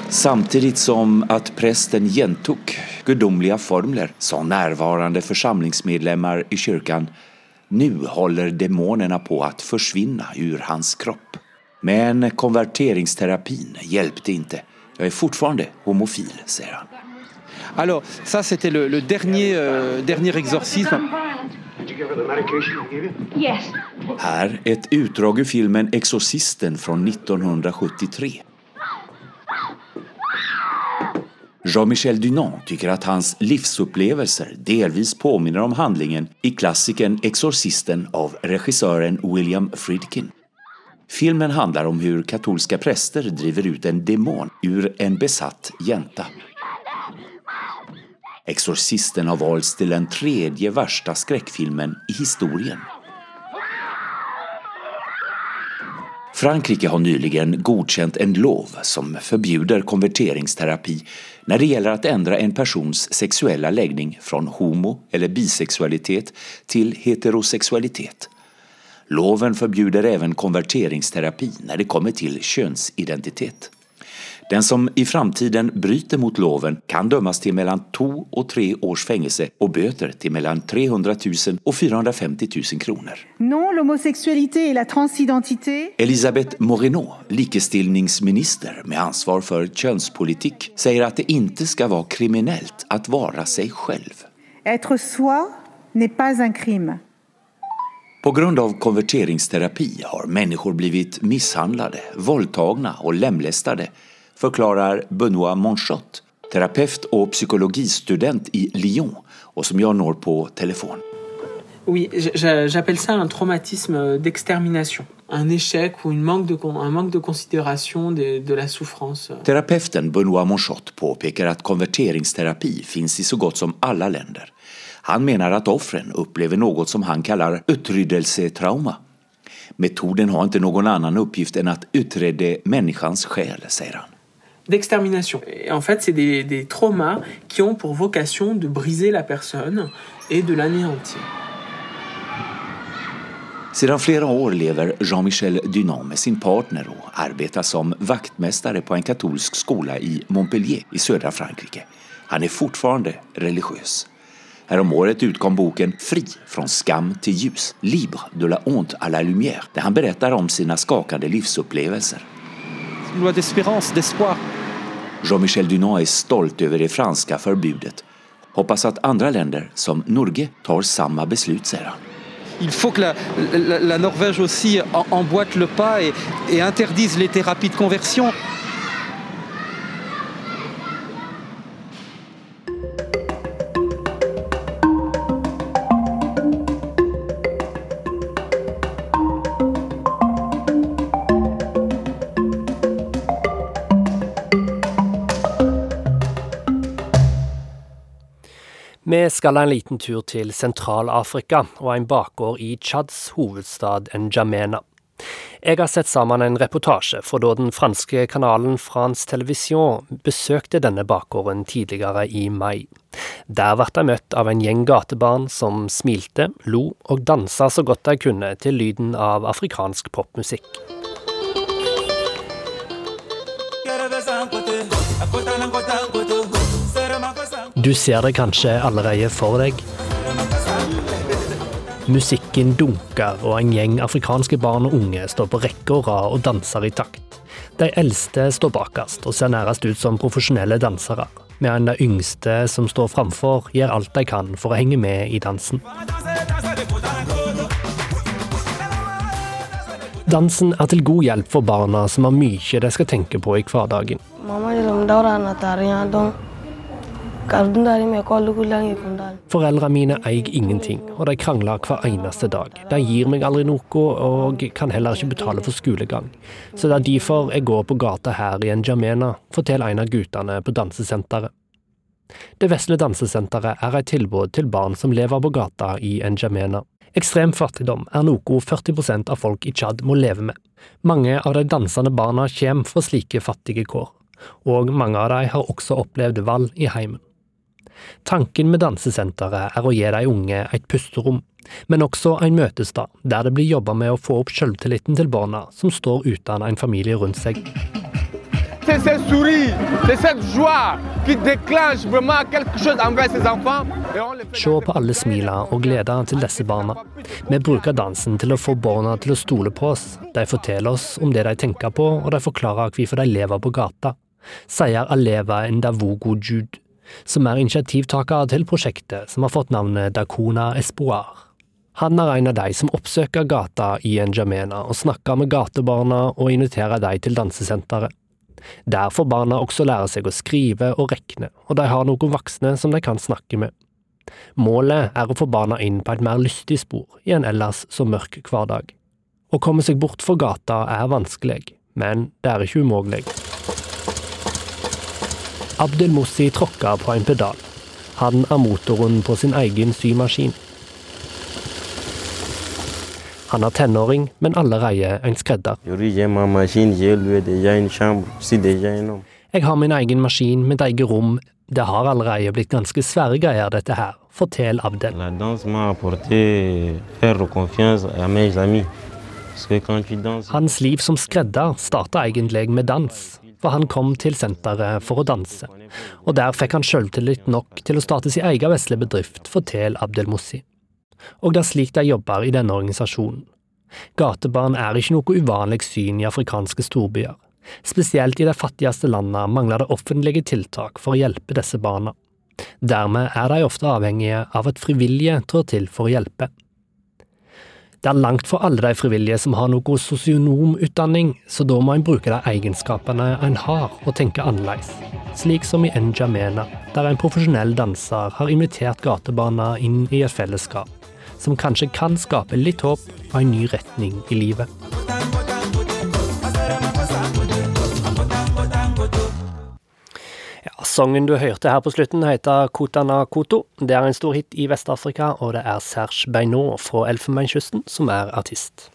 Samtidigt som att prästen gentog gudomliga formler sa närvarande församlingsmedlemmar i kyrkan nu håller demonerna på att försvinna ur hans kropp. Men konverteringsterapin hjälpte inte. Jag är fortfarande homofil, säger han. Alors, ça, c'était le, le, dernier, euh, dernier exorcisme. Her et utdrag ur filmen Exorcisten fra 1973. Jean-Michel Dunant tycker att hans livsupplevelser delvis påminner om handlingen i klassikern Exorcisten av regissøren William Friedkin. Filmen handler om hur katolska präster driver ut en demon ur en besatt jänta. Exorcisten har valts till den tredje värsta skräckfilmen i historien. Frankrike har nyligen godkänt en lov som förbjuder konverteringsterapi när det gäller att ändra en persons sexuella läggning från homo eller bisexualitet till heterosexualitet. Loven förbjuder även konverteringsterapi när det kommer till könsidentitet. Den som i framtiden bryter mot loven kan dömas till mellan to och tre års fängelse och böter till mellan 300 000 och 450 000 kronor. Non, l'homosexualité et la transidentité. Elisabeth Moreno, likestillningsminister med ansvar för könspolitik, säger att det inte ska vara kriminellt att vara sig själv. Être soi n'est pas un crime. På grund av konverteringsterapi har människor blivit misshandlade, våldtagna och lemlästade förklarar Benoit Monchot, terapeut og psykologistudent i Lyon og som jeg når på telefon. Oui, j'appelle ça un traumatisme d'extermination. Un échec ou une manque de, un manque de considération de, de la souffrance. Terapeuten Benoit Monchot påpekar att konverteringsterapi finns i så gott som alla länder. Han menar att offren upplever något som han kallar utryddelsetrauma. Metoden har inte någon annan uppgift än att utreda människans själ, säger han. D'extermination. Et en fait, c'est des, des, traumas qui ont pour vocation de briser la personne et de l'anéantir. Sedan flera år lever Jean-Michel Dunant med sin partner och arbetar som vaktmästare på en katolsk skola i Montpellier i södra Frankrike. Han är fortfarande religiös. Häromåret utkom boken Fri från skam till ljus, Libre de la honte à la lumière, där han berättar om sina skakande livsupplevelser. Jean-Michel Dunant är stolt över det franska förbudet. Hoppas att andra länder, som Norge, tar samma beslut, säger han. Il faut que la, Norvège aussi emboîte le pas et interdise les thérapies de conversion. Skal en liten tur til Sentral-Afrika og en bakgård i Tsjads hovedstad N'Djamena. Jeg har sett sammen en reportasje fra da den franske kanalen France Television besøkte denne bakgården tidligere i mai. Der ble de møtt av en gjeng gatebarn som smilte, lo og dansa så godt de kunne til lyden av afrikansk popmusikk. Du ser det kanskje allerede for deg. Musikken dunker, og en gjeng afrikanske barn og unge står på rekke og rad og danser i takt. De eldste står bakerst og ser nærest ut som profesjonelle dansere, mens de yngste som står framfor, gjør alt de kan for å henge med i dansen. Dansen er til god hjelp for barna som har mye de skal tenke på i hverdagen. Foreldrene mine eier ingenting, og de krangler hver eneste dag. De gir meg aldri noe, og kan heller ikke betale for skolegang. Så det er derfor jeg går på gata her i N'Djamena, forteller en av guttene på dansesenteret. Det vesle dansesenteret er et tilbud til barn som lever på gata i N'Djamena. Ekstrem fattigdom er noe 40% av folk i Tsjad må leve med. Mange av de dansende barna kommer fra slike fattige kår, og mange av dem har også opplevd vold i heimen. Tanken med dansesenteret er å gi de unge et pusterom, men også en møtestad der det blir jobba med å få opp selvtilliten til barna som står uten en familie rundt seg. C'est ce sourire, c'est cette joie qui déclenche vraiment quelque chose envers ces enfants. Se på alle smilene og gleden til disse barna. Vi bruker dansen til å få barna til å stole på oss. De forteller oss om det de tenker på, og de forklarer hvorfor de lever på gata, sier Aleva Ndavogo Jude, som er initiativtaker til prosjektet som har fått navnet Dakona Espoir. Han er en av de som oppsøker gata i Njamena og snakker med gatebarna og inviterer de til dansesenteret. Der får barna også lære seg å skrive og regne, og de har noen voksne som de kan snakke med. Målet er å få barna inn på et mer lystig spor i en ellers så mørk hverdag. Å komme seg bort fra gata er vanskelig, men det er ikke umulig. Abdel Mossi tråkker på en pedal. Han er motoren på sin egen symaskin. Han er tenåring, men allerede en skredder. Jeg har min egen maskin, mitt eget rom. Det har allerede blitt ganske svære greier, dette her, forteller Abdel. Hans liv som skredder starta egentlig med dans, for han kom til senteret for å danse. Og der fikk han sjøltillit nok til å starte sin egen vesle bedrift, forteller Abdelmossi. Og det er slik de jobber i denne organisasjonen. Gatebarn er ikke noe uvanlig syn i afrikanske storbyer. Spesielt i de fattigste landene mangler det offentlige tiltak for å hjelpe disse barna. Dermed er de ofte avhengige av at frivillige trår til for å hjelpe. Det er langt for alle de frivillige som har noe sosionomutdanning, så da må en bruke de egenskapene en har, og tenke annerledes. Slik som i N'Djamena, der en profesjonell danser har invitert gatebarna inn i et fellesskap, som kanskje kan skape litt håp og en ny retning i livet. Sangen du hørte her på slutten, heter Kotana Koto. Det er en stor hit i Vest-Afrika, og det er Serge Beinot fra Elfenbenskysten som er artist.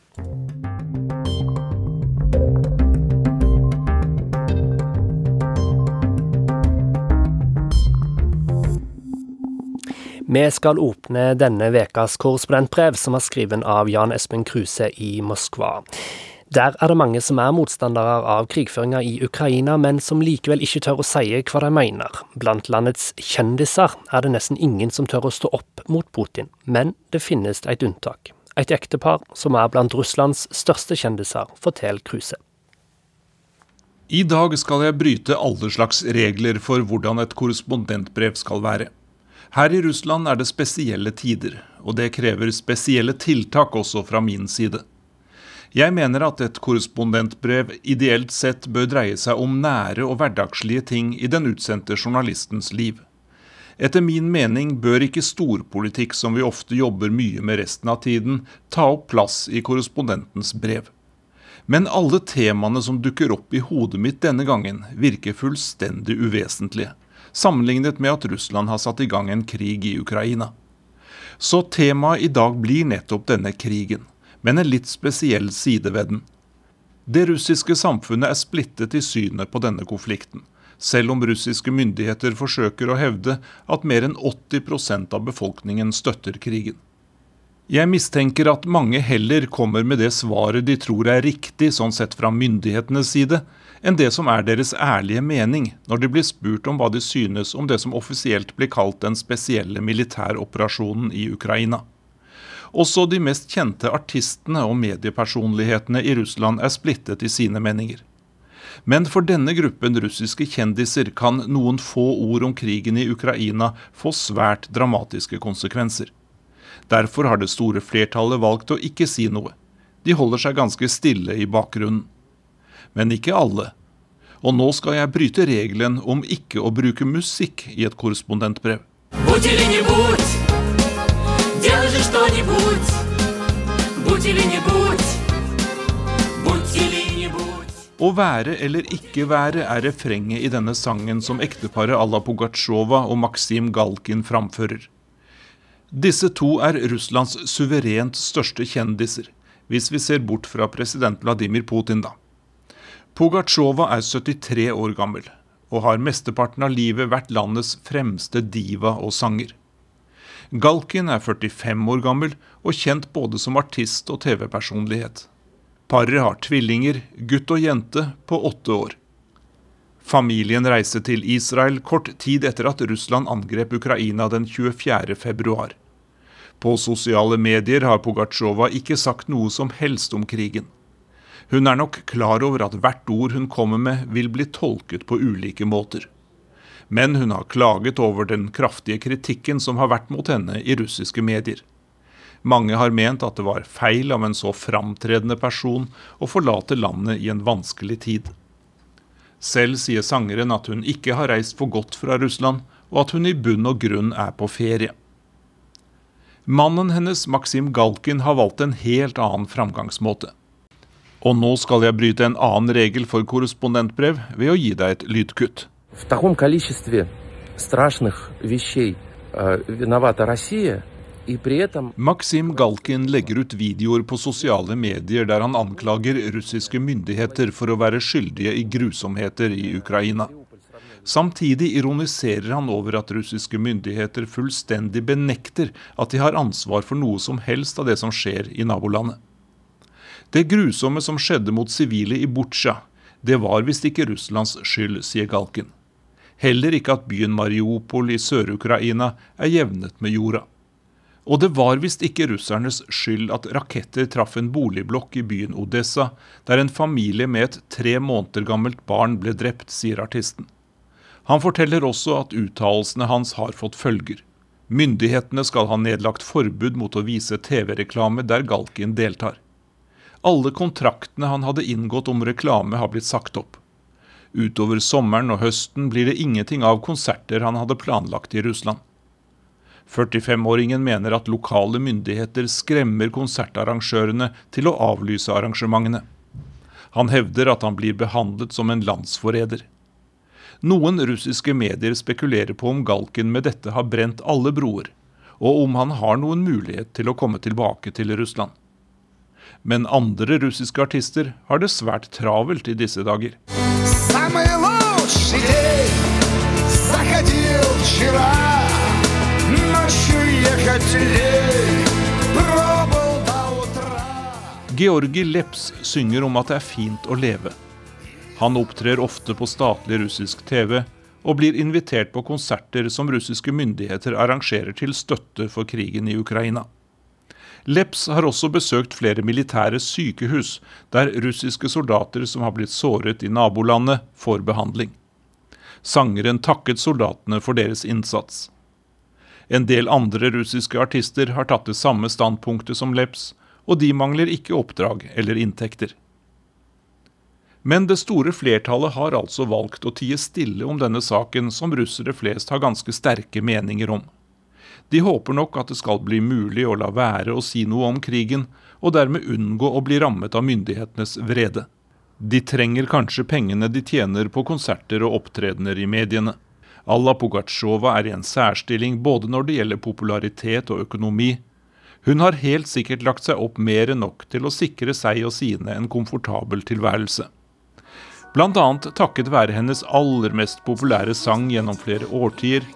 Vi skal åpne denne ukas korrespondentbrev, som er skrevet av Jan Espen Kruse i Moskva. Der er det mange som er motstandere av krigføringa i Ukraina, men som likevel ikke tør å si hva de mener. Blant landets kjendiser er det nesten ingen som tør å stå opp mot Putin, men det finnes et unntak. Et ektepar som er blant Russlands største kjendiser, forteller Kruse. I dag skal jeg bryte alle slags regler for hvordan et korrespondentbrev skal være. Her i Russland er det spesielle tider, og det krever spesielle tiltak også fra min side. Jeg mener at et korrespondentbrev ideelt sett bør dreie seg om nære og hverdagslige ting i den utsendte journalistens liv. Etter min mening bør ikke storpolitikk, som vi ofte jobber mye med resten av tiden, ta opp plass i korrespondentens brev. Men alle temaene som dukker opp i hodet mitt denne gangen, virker fullstendig uvesentlige, sammenlignet med at Russland har satt i gang en krig i Ukraina. Så temaet i dag blir nettopp denne krigen men en litt spesiell side ved den. Det russiske samfunnet er splittet i synet på denne konflikten, selv om russiske myndigheter forsøker å hevde at mer enn 80% av befolkningen støtter krigen. Jeg mistenker at mange heller kommer med det svaret de tror er riktig sånn sett fra myndighetenes side, enn det som er deres ærlige mening når de blir spurt om hva de synes om det som offisielt blir kalt den spesielle militæroperasjonen i Ukraina. Også de mest kjente artistene og mediepersonlighetene i Russland er splittet i sine meninger. Men for denne gruppen russiske kjendiser kan noen få ord om krigen i Ukraina få svært dramatiske konsekvenser. Derfor har det store flertallet valgt å ikke si noe. De holder seg ganske stille i bakgrunnen. Men ikke alle. Og nå skal jeg bryte regelen om ikke å bruke musikk i et korrespondentbrev. Будь или не будь. Делай же что-нибудь, будь или не будь, будь или не будь. Å være eller ikke være er refrenget i denne sangen som ekteparet Alla Pugatsjova og Maksim Galkin framfører. Disse to er Russlands suverent største kjendiser, hvis vi ser bort fra president Vladimir Putin, da. Pugatsjova er 73 år gammel og har mesteparten av livet vært landets fremste diva og sanger. Galkin er 45 år gammel og kjent både som artist og TV-personlighet. Paret har tvillinger, gutt og jente, på åtte år. Familien reiste til Israel kort tid etter at Russland angrep Ukraina den 24. februar. På sosiale medier har Pugatsjova ikke sagt noe som helst om krigen. Hun er nok klar over at hvert ord hun kommer med, vil bli tolket på ulike måter men hun har klaget over den kraftige kritikken som har vært mot henne i russiske medier. Mange har ment at det var feil av en så framtredende person å forlate landet i en vanskelig tid. Selv sier sangeren at hun ikke har reist for godt fra Russland, og at hun i bunn og grunn er på ferie. Mannen hennes, Maksim Galkin, har valgt en helt annen framgangsmåte. Og nå skal jeg bryte en annen regel for korrespondentbrev ved å gi deg et lydkutt В таком количестве страшных вещей э, виновата Россия, Maxim Galkin legger ut videoer på sosiale medier der han anklager russiske myndigheter for å være skyldige i grusomheter i Ukraina. Samtidig ironiserer han over at russiske myndigheter fullstendig benekter at de har ansvar for noe som helst av det som skjer i nabolandet. Det grusomme som skjedde mot sivile i Butsja, det var visst ikke Russlands skyld, sier Galkin. Heller ikke at byen Mariupol i Sør-Ukraina er jevnet med jorda. Og det var visst ikke russernes skyld at raketter traff en boligblokk i byen Odessa, der en familie med et tre måneder gammelt barn ble drept, sier artisten. Han forteller også at uttalelsene hans har fått følger. Myndighetene skal ha nedlagt forbud mot å vise TV-reklame der Galkin deltar. Alle kontraktene han hadde inngått om reklame, har blitt sagt opp. Utover sommeren og høsten blir det ingenting av konserter han hadde planlagt i Russland. 45-åringen mener at lokale myndigheter skremmer konsertarrangørene til å avlyse arrangementene. Han hevder at han blir behandlet som en landsforræder. Noen russiske medier spekulerer på om Galken med dette har brent alle broer, og om han har noen mulighet til å komme tilbake til Russland. Men andre russiske artister har det svært travelt i disse dager Самый лучший день заходил вчера Ночью ехать лень Georgi Leps synger om at det er fint å leve. Han opptrer ofte på statlig russisk TV og blir invitert på konserter som russiske myndigheter arrangerer til støtte for krigen i Ukraina. Leps har også besøkt flere militære sykehus, der russiske soldater som har blitt såret i nabolandet, får behandling. Sangeren takket soldatene for deres innsats. En del andre russiske artister har tatt det samme standpunktet som Leps, og de mangler ikke oppdrag eller inntekter. Men det store flertallet har altså valgt å tie stille om denne saken, som russere flest har ganske sterke meninger om. De håper nok at det skal bli mulig å la være å si noe om krigen, og dermed unngå å bli rammet av myndighetenes vrede. De trenger kanskje pengene de tjener på konserter og opptredener i mediene. Alla Pugatsjova er i en særstilling både når det gjelder popularitet og økonomi. Hun har helt sikkert lagt seg opp mer enn nok til å sikre seg og sine en komfortabel tilværelse. Bl.a. takket være hennes aller mest populære sang gjennom flere årtier.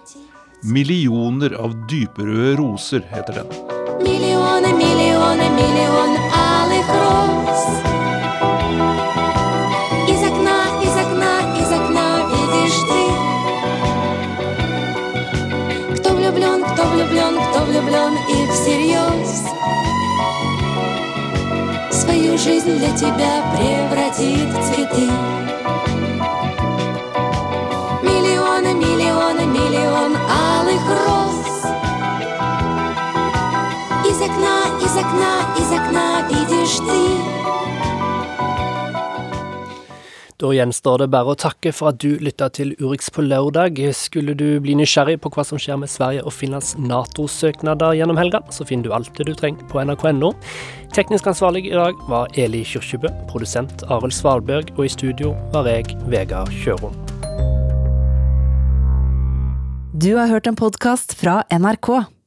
'Millioner av dyperøde roser' heter den. Миллионы, миллионы, миллионы алых роз Из окна, из окна, из окна видишь ты Кто влюблен, кто влюблен, кто влюблен и всерьез Свою жизнь для тебя превратит в цветы окна, из окна, из окна видишь ты Da gjenstår det bare å takke for at du lytta til Urix på lørdag. Skulle du bli nysgjerrig på hva som skjer med Sverige og Finlands Nato-søknader gjennom helga, så finner du alt det du trenger på nrk.no. Teknisk ansvarlig i dag var Eli Kyrkjebø, produsent Arild Svalberg, og i studio var jeg, Vegard Kjørom. Du har hørt en podkast fra NRK.